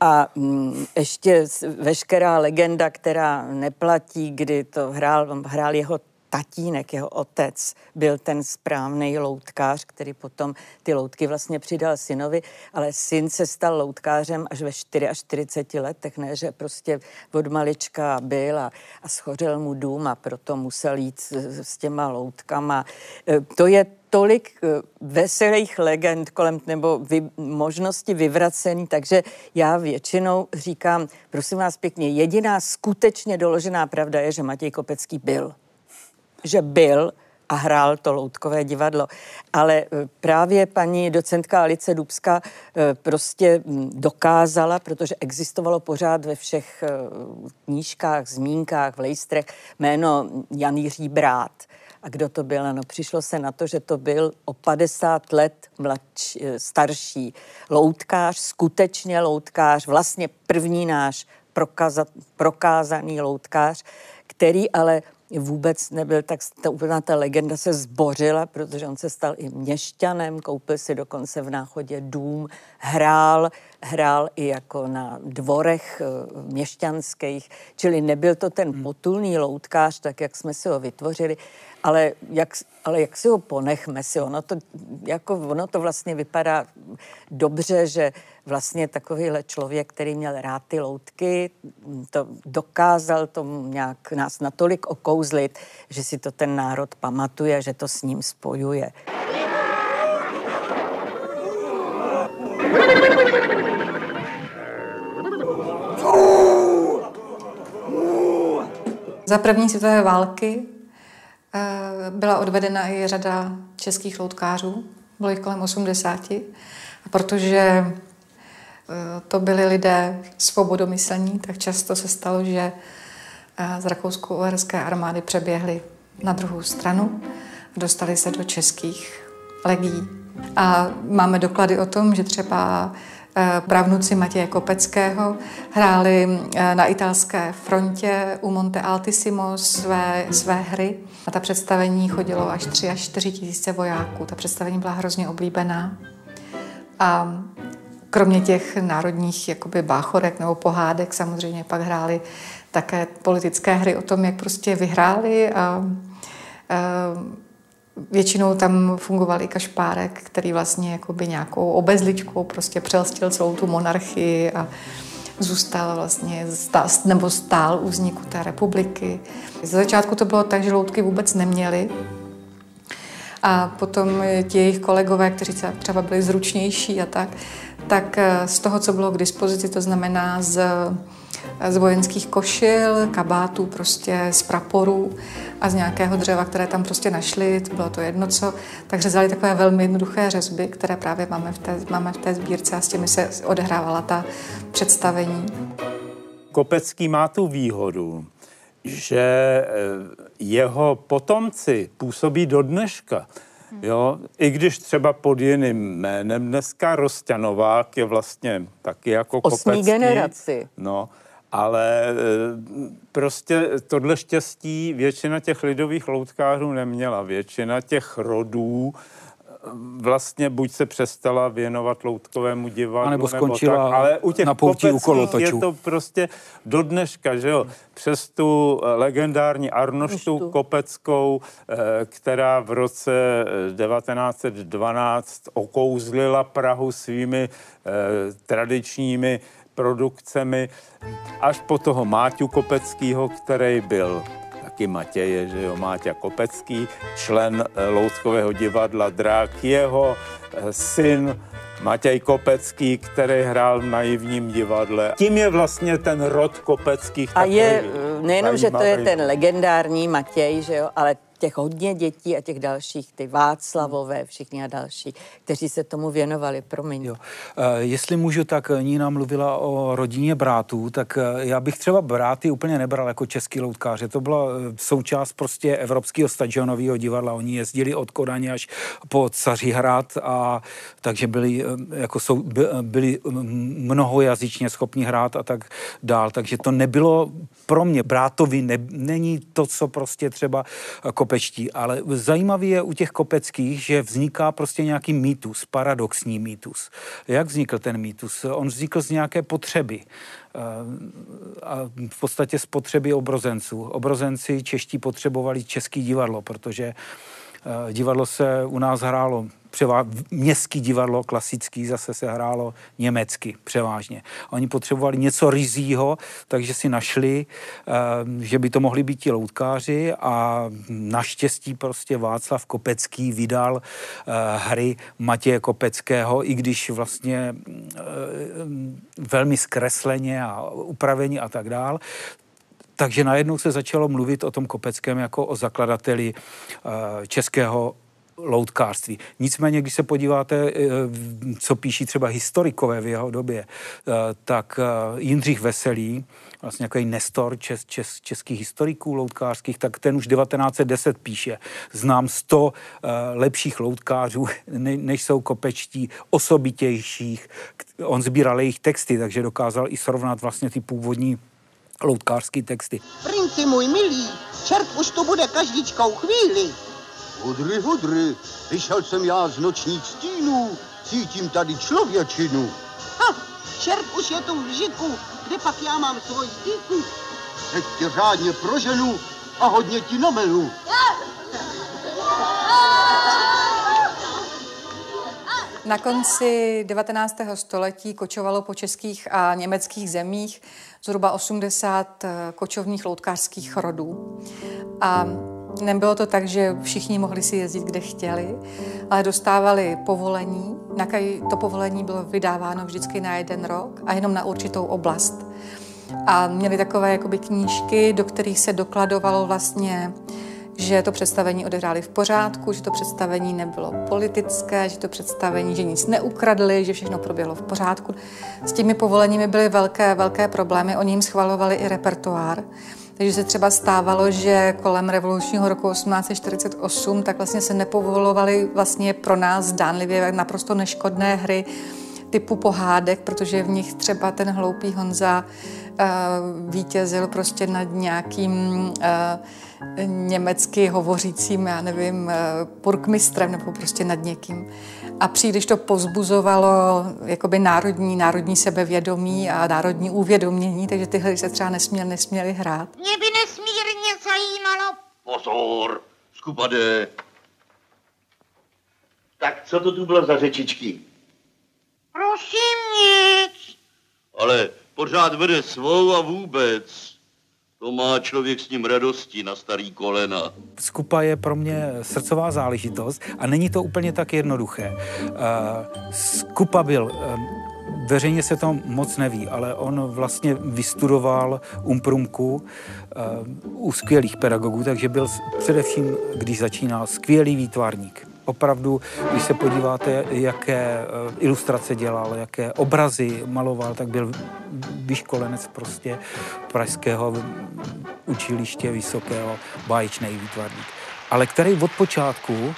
Speaker 12: A mm, ještě veškerá legenda, která neplatí, kdy to hrál, hrál jeho tatínek, jeho otec, byl ten správný loutkář, který potom ty loutky vlastně přidal synovi, ale syn se stal loutkářem až ve 44 letech, ne, že prostě od malička byl a, a schořel mu dům a proto musel jít s, s těma loutkama. E, to je tolik e, veselých legend kolem nebo vy, možnosti vyvracení, takže já většinou říkám, prosím vás pěkně, jediná skutečně doložená pravda je, že Matěj Kopecký byl že byl a hrál to loutkové divadlo. Ale e, právě paní docentka Alice Dubská e, prostě dokázala, protože existovalo pořád ve všech e, knížkách, zmínkách, v lejstrech jméno Jan Jiří Brát. A kdo to byl? Ano, přišlo se na to, že to byl o 50 let mladší, starší loutkář, skutečně loutkář, vlastně první náš prokázaný loutkář, který ale vůbec nebyl tak, ta, ta legenda se zbořila, protože on se stal i měšťanem, koupil si dokonce v náchodě dům, hrál, hrál i jako na dvorech eh, měšťanských, čili nebyl to ten potulný loutkář, tak jak jsme si ho vytvořili, ale jak, ale jak si ho ponechme si, ono to, jako, ono to vlastně vypadá dobře, že vlastně takovýhle člověk, který měl rád ty loutky, to dokázal to nějak nás natolik okouzlit, že si to ten národ pamatuje, že to s ním spojuje.
Speaker 10: Za první světové války byla odvedena i řada českých loutkářů, bylo jich kolem 80. A protože eh, to byli lidé svobodomyslní, tak často se stalo, že eh, z rakousko-uherské armády přeběhli na druhou stranu a dostali se do českých legií. A máme doklady o tom, že třeba Eh, pravnuci Matěje Kopeckého hráli eh, na italské frontě u Monte Altissimo své, své hry. A ta představení chodilo až 3 až 4 tisíce vojáků. Ta představení byla hrozně oblíbená. A kromě těch národních jakoby báchorek nebo pohádek samozřejmě pak hráli také politické hry o tom, jak prostě vyhráli a, a Většinou tam fungoval i kašpárek, který vlastně jakoby nějakou obezličkou prostě přelstil celou tu monarchii a zůstal vlastně, stál, nebo stál u vzniku té republiky. Za začátku to bylo tak, že loutky vůbec neměli. A potom ti jejich kolegové, kteří třeba byli zručnější a tak, tak eh, z toho, co bylo k dispozici, to znamená z z vojenských košil, kabátů, prostě z praporů a z nějakého dřeva, které tam prostě našli, to bylo to jedno co, tak řezali takové velmi jednoduché řezby, které právě máme v té, máme v té sbírce a s těmi se odehrávala ta představení.
Speaker 6: Kopecký má tu výhodu, že eh, jeho potomci působí do dneška. Jo, I když třeba pod jiným jménem dneska Rosťanovák je vlastně taky jako
Speaker 12: Osmý
Speaker 6: kopecký.
Speaker 12: generaci.
Speaker 6: No, ale e, prostě tohle štěstí většina těch lidových loutkářů neměla. Většina těch rodů e, vlastně buď se přestala věnovat loutkovému divadlu,
Speaker 5: nebo skončila
Speaker 6: nebo tak, ale u těch
Speaker 5: na pouti u
Speaker 6: je to prostě do dneška, že jo, přes tu legendární Arnoštu Kopeckou, která v roce 1912 okouzlila Prahu svými tradičními produkcemi, až po toho Máťu Kopeckýho, který byl taky Matěje, že jo, Máťa Kopecký, člen eh, Loutkového divadla Drák, jeho eh, syn Matěj Kopecký, který hrál v naivním divadle. Tím je vlastně ten rod Kopeckých.
Speaker 12: A je nejenom, že to je ten legendární Matěj, že jo, ale těch hodně dětí a těch dalších, ty Václavové, všichni a další, kteří se tomu věnovali, promiň. Jo.
Speaker 5: E, jestli můžu, tak Nína mluvila o rodině brátů, tak e, já bych třeba bráty úplně nebral jako český loutkáře. To byla součást prostě Evropského stadionového divadla. Oni jezdili od Kodaně až po Cařihrad a takže byli, jako jsou, byli mnohojazyčně schopni hrát a tak dál. Takže to nebylo pro mě, brátovi, ne, není to, co prostě třeba kopečtí, ale zajímavý je u těch kopeckých, že vzniká prostě nějaký mýtus, paradoxní mýtus. Jak vznikl ten mýtus? On vznikl z nějaké potřeby eh, a v podstatě z potřeby obrozenců. Obrozenci čeští potřebovali český divadlo, protože eh, divadlo se u nás hrálo převá... městský divadlo klasický zase se hrálo německy převážně. Oni potřebovali něco rizího, takže si našli, eh, že by to mohli být ti loutkáři a naštěstí prostě Václav Kopecký vydal eh, hry Matěje Kopeckého, i když vlastně eh, velmi zkresleně a upravení a tak dál, takže najednou se začalo mluvit o tom Kopeckém jako o zakladateli českého loutkářství. Nicméně, když se podíváte, eh, co píší třeba historikové v jeho době, eh, tak eh, Jindřich Veselý, vlastně nějaký nestor čes, čes, českých historiků loutkářských, tak ten už 1910 píše. Znám 100 lepších loutkářů, než jsou kopečtí, osobitějších. On sbíral jejich texty, takže dokázal i srovnat vlastně ty původní loutkářské texty.
Speaker 18: Princi můj milý, čert už tu bude každičkou chvíli.
Speaker 19: Hudry, hudry, vyšel jsem já z nočních stínů, cítím tady člověčinu.
Speaker 18: Ha, čert už je tu v žiku, kde pak já mám svoj díku?
Speaker 19: Teď tě řádně proženu a hodně ti namelu.
Speaker 10: Na konci 19. století kočovalo po českých a německých zemích zhruba 80 eh, kočovných loutkářských rodů. A Nebylo to tak, že všichni mohli si jezdit, kde chtěli, ale dostávali povolení. To povolení bylo vydáváno vždycky na jeden rok a jenom na určitou oblast. A měli takové jakoby knížky, do kterých se dokladovalo vlastně, že to představení odehráli v pořádku, že to představení nebylo politické, že to představení, že nic neukradli, že všechno proběhlo v pořádku. S těmi povoleními byly velké, velké problémy, oni jim schvalovali i repertoár. Takže se třeba stávalo, že kolem revolučního roku 1848 tak vlastně se nepovolovaly vlastně pro nás zdánlivě naprosto neškodné hry typu pohádek, protože v nich třeba ten hloupý Honza vítězil prostě nad nějakým uh, německy hovořícím, já nevím, purkmistrem nebo prostě nad někým a příliš to pozbuzovalo jakoby národní, národní sebevědomí a národní uvědomění, takže ty hry se třeba nesměly, nesměly hrát.
Speaker 8: Mě by nesmírně zajímalo.
Speaker 17: Pozor, skupade. Tak co to tu bylo za řečičky?
Speaker 8: Prosím nic.
Speaker 17: Ale pořád vede svou a vůbec. To má člověk s ním radosti na starý kolena.
Speaker 5: Skupa je pro mě srdcová záležitost a není to úplně tak jednoduché. Uh, Skupa byl um, Veřejně se to moc neví, ale on vlastně vystudoval umprumku uh, u skvělých pedagogů, takže byl především, když začínal, skvělý výtvarník opravdu, když se podíváte, jaké eh, ilustrace dělal, jaké obrazy maloval, tak byl vyškolenec prostě pražského učiliště vysokého, báječný výtvarník. Ale který od počátku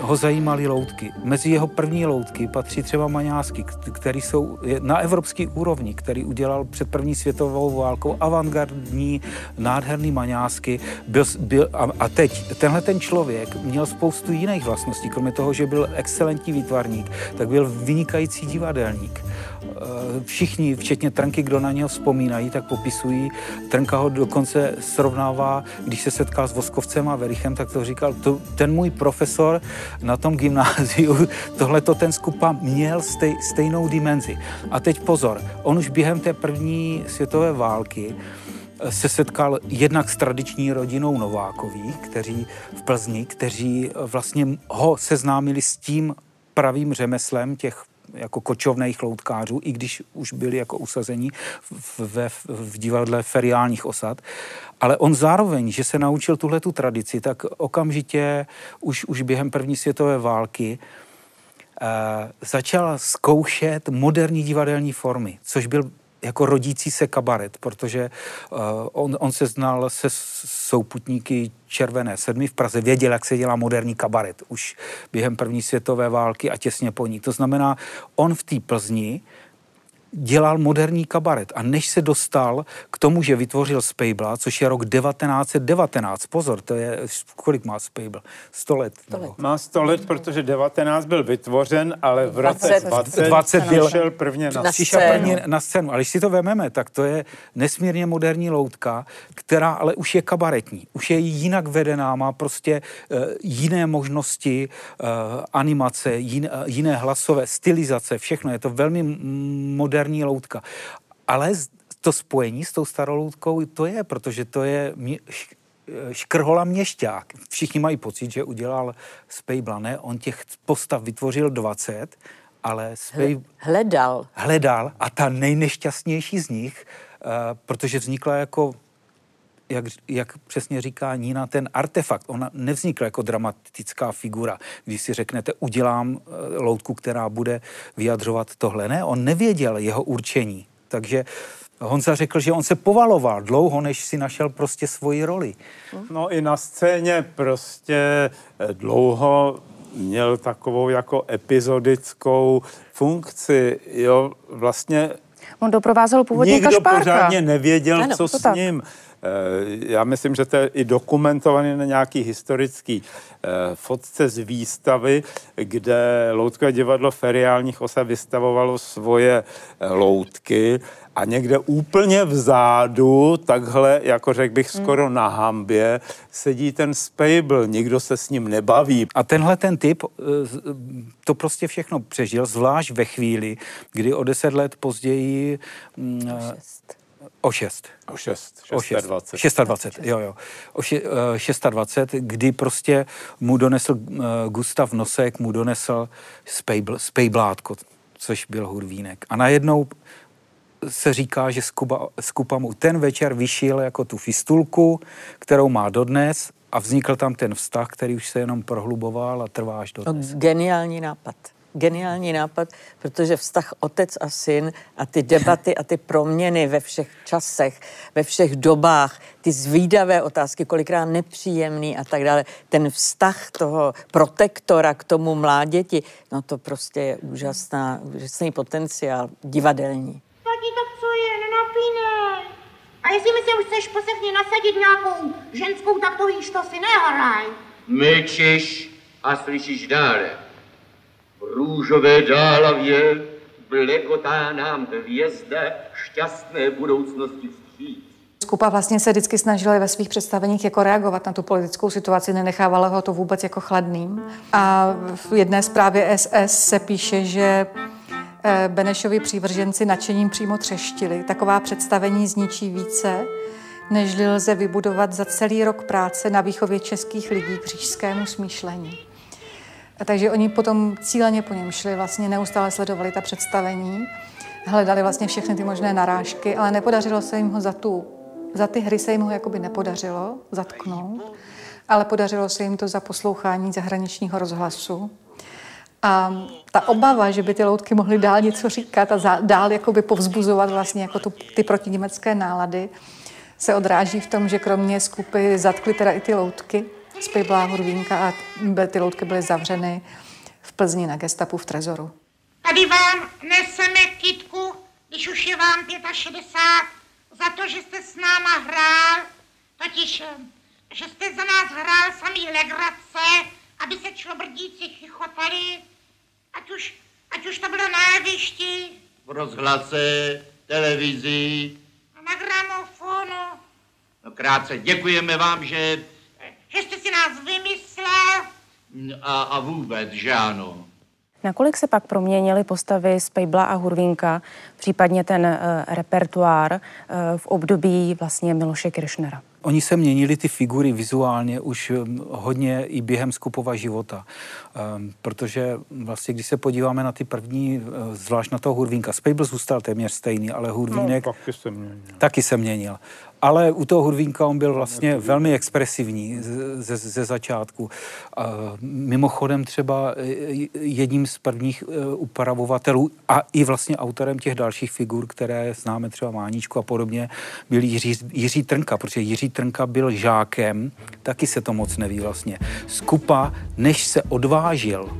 Speaker 5: ho zajímaly loutky. Mezi jeho první loutky patří třeba maňásky, které jsou na evropské úrovni, který udělal před první světovou válkou avantgardní, nádherný maňásky. Byl, byl, a, a teď tenhle ten člověk měl spoustu jiných vlastností, kromě toho, že byl excelentní výtvarník, tak byl vynikající divadelník. Eh, všichni, včetně Trnky, kdo na něho vzpomínají, tak popisují. Trnka ho dokonce srovnává, když se setkal s Voskovcem a Verichem, tak to říkal, to, ten můj profesor na tom gymnáziu, tohle to ten skupa měl stej, stejnou dimenzi. A teď pozor, on už během té první světové války eh, se setkal jednak s tradiční rodinou Novákových, kteří v Plzni, kteří vlastně ho seznámili s tím pravým řemeslem těch jako kočovných loutkářů, i když už byli jako usazení v, v, v divadle feriálních osad. Ale on zároveň, že se naučil tuhle tu tradici, tak okamžitě už, už během první světové války uh, začal zkoušet moderní divadelní formy, což byl jako rodící se kabaret, protože uh, on, on se znal se souputníky Červené sedmi v Praze, věděl, jak se dělá moderní kabaret už během první světové války a těsně po ní. To znamená, on v té Plzni dělal moderní kabaret a než se dostal k tomu, že vytvořil Spejbla, což je rok 1919, pozor, to je, kolik má Spejbl? 100 let. 100 let.
Speaker 6: Má 100 let, protože 19 byl vytvořen, ale v roce 20, 20, 20
Speaker 5: byl,
Speaker 6: přišel prvně na,
Speaker 5: na scénu. Prvně na scénu. Ale když si to vememe, tak to je nesmírně moderní loutka, která ale už je kabaretní, už je jinak vedená, má prostě uh, jiné možnosti uh, animace, jin, uh, jiné hlasové stylizace, všechno. Je to velmi moderní moderní loutka. Ale to spojení s tou starou loutkou to je, protože to je mě, škrhola měšťák. Všichni mají pocit, že udělal Spejbla, ne? On těch postav vytvořil 20, ale Spej...
Speaker 12: Hledal.
Speaker 5: Hledal a ta nejnešťastnější z nich, uh, protože vznikla jako jak, jak přesně říká Nína, ten artefakt, ona nevznikla jako dramatická figura. Když si řeknete, udělám eh, loutku, která bude vyjadřovat tohle. Ne, on nevěděl jeho určení. Takže Honza řekl, že on se povaloval dlouho, než si našel prostě svoji roli.
Speaker 6: No i na scéně prostě eh, dlouho měl takovou jako epizodickou funkci, jo, vlastně
Speaker 3: On doprovázel původně
Speaker 6: Nikdo
Speaker 3: Kašpárka.
Speaker 6: pořádně nevěděl,
Speaker 3: ano,
Speaker 6: co s
Speaker 3: tak.
Speaker 6: ním. Eh, já myslím, že to je i dokumentované na nějaký historický eh, fotce z výstavy, kde Loutkové divadlo feriálních osa vystavovalo svoje eh, loutky a někde úplně vzadu, takhle, jako řekl bych, skoro na hambě, sedí ten Spable, nikdo se s ním nebaví.
Speaker 5: A tenhle ten typ to prostě všechno přežil, zvlášť ve chvíli, kdy o deset let později... mm, O 6.
Speaker 6: O 6.
Speaker 5: O 6. 26, jo, jo. O še, uh, 26, kdy prostě mu donesl uh, Gustav Nosek, mu donesl spejbl, spejblátko, což byl hurvínek. A najednou se říká, že Skuba, Skupa mu ten večer vyšil jako tu fistulku, kterou má dodnes a vznikl tam ten vztah, který už se jenom prohluboval a trvá až dodnes.
Speaker 12: No, geniální nápad geniální nápad, protože vztah otec a syn a ty debaty a ty proměny ve všech časech, ve všech dobách, ty zvídavé otázky, kolikrát nepříjemný a tak dále, ten vztah toho protektora k tomu mláděti, no to prostě je úžasná, úžasný potenciál divadelní.
Speaker 8: Tati, tak co je, nenapínej. A jestli mi se už chceš posechně nasadit nějakou ženskou, tak to víš, to si nehraj.
Speaker 2: Mlčíš a slyšíš dále. Růžové dálavě blekotá nám hvězda šťastné budoucnosti vstříc.
Speaker 10: Skupa vlastně se vždycky snažila ve svých představeních jako reagovat na tu politickou situaci, nenechávala ho to vůbec jako chladným. A v jedné zprávě SS se píše, že eh, Benešovi přívrženci nadšením přímo třeštili. Taková představení zničí více, než lze vybudovat za celý rok práce na výchově českých lidí k smýšlení. A takže oni potom cíleně po něm šli, vlastně neustále sledovali ta představení, hledali vlastně všechny ty možné narážky, ale nepodařilo se jim ho za, tu, za ty hry se jim ho jakoby nepodařilo zatknout, ale podařilo se jim to za poslouchání zahraničního rozhlasu. A ta obava, že by ty loutky mohly dál něco říkat a dál jakoby povzbuzovat vlastně jako tu, ty protiněmecké nálady, se odráží v tom, že kromě skupy zatkly teda i ty loutky, Spejblá Hurvínka a ty loutky byly zavřeny v Plzni na gestapu v Trezoru.
Speaker 8: Tady vám neseme kitku, když už je vám 65, za to, že jste s náma hrál, totiž, že jste za nás hrál samý legrace, aby se člobrdíci chichotali, ať už, ať už to bylo na jevišti,
Speaker 2: V rozhlase, televizi.
Speaker 8: a na gramofonu,
Speaker 2: No krátce děkujeme vám, že...
Speaker 8: že jste si nás vymyslel,
Speaker 2: A, a vůbec, že ano.
Speaker 3: Nakolik se pak proměnily postavy Spejbla a Hurvínka, případně ten uh, repertoár uh, v období vlastně Miloše Kiršnera?
Speaker 5: Oni se měnili ty figury vizuálně už hodně i během Skupova života, um, protože vlastně, když se podíváme na ty první, zvlášť na toho Hurvínka, Spejbl zůstal téměř stejný, ale Hurvínek
Speaker 6: no, taky se měnil.
Speaker 5: Taky se měnil ale u toho Hurvínka on byl vlastně velmi expresivní ze, ze začátku. A mimochodem třeba jedním z prvních e, upravovatelů a i vlastně autorem těch dalších figur, které známe třeba Máničku a podobně, byl Jiří, Jiří Trnka, protože Jiří Trnka byl žákem, taky se to moc neví vlastně. Skupa, než se odvážil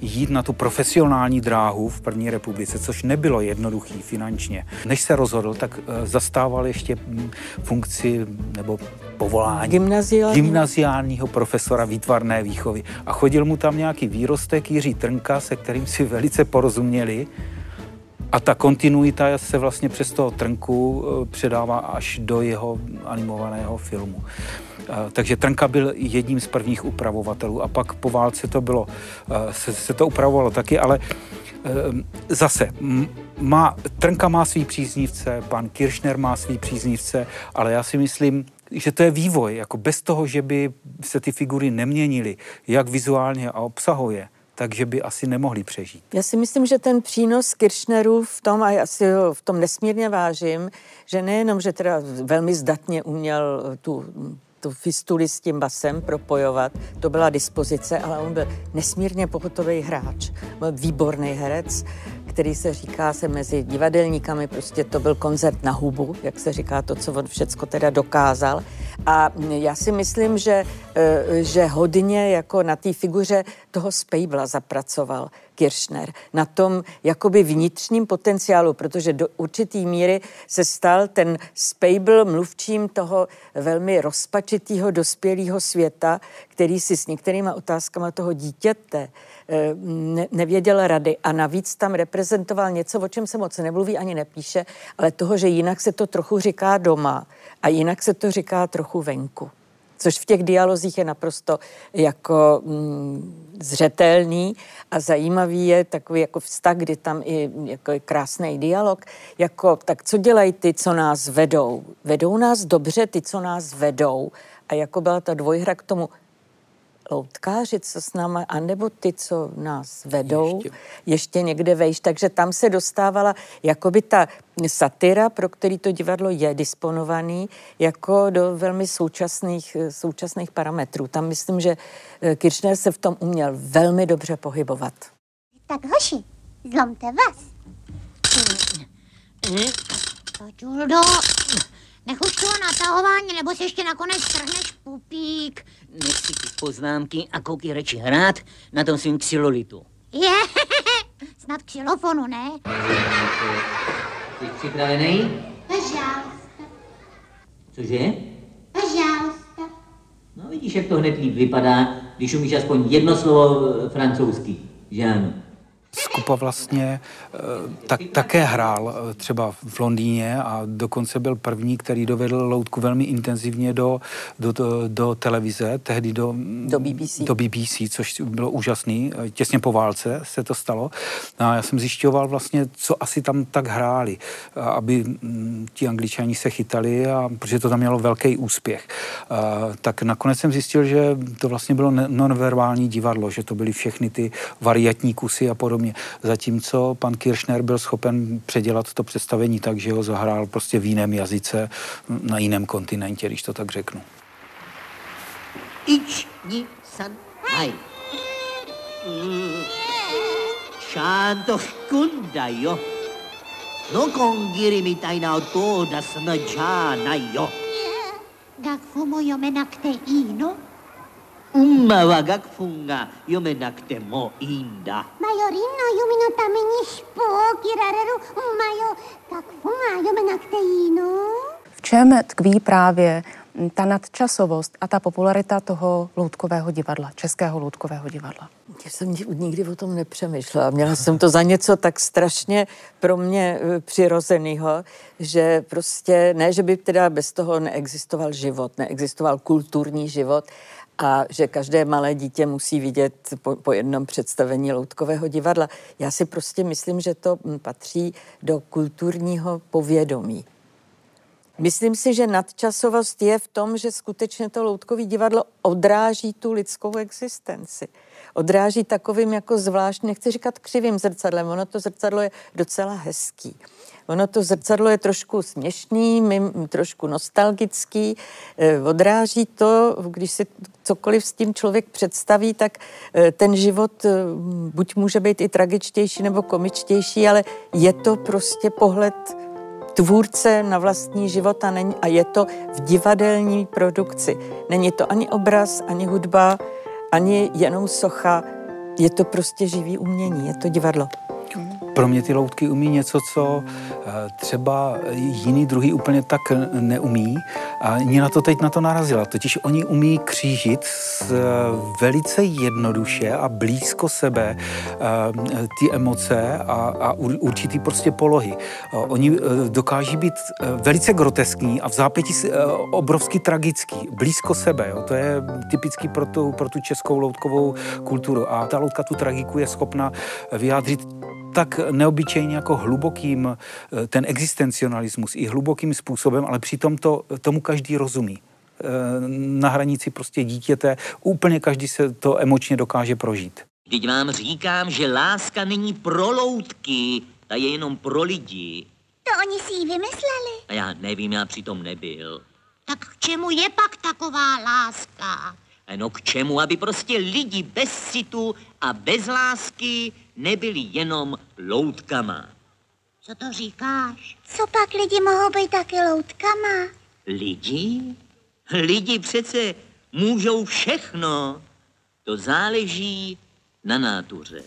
Speaker 5: jít na tu profesionální dráhu v první republice, což nebylo jednoduchý finančně. Než se rozhodl, tak eh, zastával ještě hm, funkci nebo povolání
Speaker 12: Gymnaziální.
Speaker 5: gymnaziálního profesora výtvarné výchovy. A chodil mu tam nějaký výrostek Jiří Trnka, se kterým si velice porozuměli. A ta kontinuita se vlastně přes toho Trnku eh, předává až do jeho animovaného filmu. Takže Trnka byl jedním z prvních upravovatelů a pak po válce to bylo, se, se to upravovalo taky, ale e, zase má, Trnka má svý příznivce, pan Kirchner má svý příznivce, ale já si myslím, že to je vývoj, jako bez toho, že by se ty figury neměnily, jak vizuálně a obsahově, takže by asi nemohli přežít.
Speaker 12: Já si myslím, že ten přínos Kirchnerů v tom, a já si ho v tom nesmírně vážím, že nejenom, že teda velmi zdatně uměl tu tu fistuli s tím basem propojovat, to byla dispozice, ale on byl nesmírně pohotový hráč, byl výborný herec, který se říká se mezi divadelníkami, prostě to byl koncert na hubu, jak se říká to, co on všecko teda dokázal. A já si myslím, že, eh, že hodně jako na té figuře toho Spejbla zapracoval Kirchner, na tom jakoby vnitřním potenciálu, protože do určitý míry se stal ten Spejbl mluvčím toho velmi rozpačitého dospělého světa, který si s některýma otázkama toho dítěte ne, nevěděl rady a navíc tam reprezentoval něco, o čem se moc nemluví ani nepíše, ale toho, že jinak se to trochu říká doma a jinak se to říká trochu venku což v těch dialozích je naprosto jako mm, zřetelný a zajímavý je takový jako vztah, kdy tam i jako je krásný dialog, jako tak co dělají ty, co nás vedou? Vedou nás dobře ty, co nás vedou? A jako byla ta dvojhra k tomu, loutkáři, co s náma, anebo ty, co nás vedou, ještě, ještě někde vejš. Takže tam se dostávala jakoby ta satyra, pro který to divadlo je disponovaný, jako do velmi současných, současných parametrů. Tam myslím, že eh, Kirchner se v tom uměl velmi dobře pohybovat.
Speaker 20: Tak hoši, zlomte vás. Paťuldo, nech už toho natahování, nebo si ještě nakonec strhneš pupík.
Speaker 21: Nech si ty poznámky a koukej reči hrát na tom svým xylolitu.
Speaker 20: Je, snad xylofonu, ne?
Speaker 21: Jsi připravený?
Speaker 20: Žálsta.
Speaker 21: Cože?
Speaker 20: Žálsta.
Speaker 21: No vidíš, jak to hned líp vypadá, když umíš aspoň jedno slovo eh, francouzsky, že ano?
Speaker 5: Skupa vlastně eh, tak, také hrál eh, třeba v Londýně a dokonce byl první, který dovedl loutku velmi intenzivně do, do, do, do televize, tehdy do,
Speaker 12: do, BBC.
Speaker 5: do BBC, což bylo úžasný. Eh, těsně po válce se to stalo. A já jsem zjišťoval vlastně, co asi tam tak hráli, aby mm, ti angličani se chytali, a, protože to tam mělo velký úspěch. A, tak nakonec jsem zjistil, že to vlastně bylo nonverbální divadlo, že to byly všechny ty variatní kusy a podobně podobně. Zatímco pan Kirchner byl schopen předělat to představení tak, že ho zahrál prostě v jiném jazyce na jiném kontinentě, když to tak řeknu.
Speaker 21: Ich ni san hai. Shanto kunda jo. No kongiri mitai na to da snadžána jo.
Speaker 20: Gak fumo yome nakte i, no?
Speaker 3: V čem tkví právě ta nadčasovost a ta popularita toho loutkového divadla, českého loutkového divadla?
Speaker 12: Já jsem nikdy o tom nepřemýšlela. Měla jsem to za něco tak strašně pro mě e, přirozeného, že prostě ne, že by teda bez toho neexistoval život, neexistoval kulturní život, a že každé malé dítě musí vidět po, po jednom představení loutkového divadla. Já si prostě myslím, že to hm, patří do kulturního povědomí. Myslím si, že nadčasovost je v tom, že skutečně to loutkový divadlo odráží tu lidskou existenci. Odráží takovým jako zvlášť, nechci říkat křivým zrcadlem, ono to zrcadlo je docela hezký. Ono to zrcadlo je trošku směšný, mým, trošku nostalgický, eh, odráží to, když si cokoliv s tím člověk představí, tak eh, ten život eh, buď může být i tragičtější nebo komičtější, ale je to prostě pohled tvůrce na vlastní život a, není, a je to v divadelní produkci. Není to ani obraz, ani hudba, ani jenom socha. Je to prostě živý umění, je to divadlo.
Speaker 5: Pro mě ty loutky umí něco, co eh, třeba jiný druhý úplně tak neumí. A mě na to teď na to narazila. Totiž oni umí křížit s, eh, velice jednoduše a blízko sebe eh, ty emoce a, a určitý prostě polohy. Oni dokáží být velice groteskní a v zápětí obrovsky tragický, blízko sebe. Jo. To je typický pro tu, pro tu českou loutkovou kulturu. A ta loutka tu tragiku je schopna vyjádřit tak neobyčejně jako hlubokým, eh, ten existencionalismus i hlubokým způsobem, ale přitom to, tomu každý rozumí eh, na hranici prostě dítěte. Úplně každý se to emočně dokáže prožít.
Speaker 22: Teď vám říkám, že láska není pro loutky, ta je jenom pro lidi.
Speaker 20: To oni si ji vymysleli.
Speaker 22: A já nevím, já přitom nebyl.
Speaker 20: Tak k čemu je pak taková láska?
Speaker 22: No k čemu, aby prostě lidi bez citu a bez lásky nebyli jenom loutkama.
Speaker 20: Co to říkáš? Co pak lidi mohou být taky loutkama?
Speaker 22: Lidi? Lidi přece můžou všechno. To záleží na nátuře.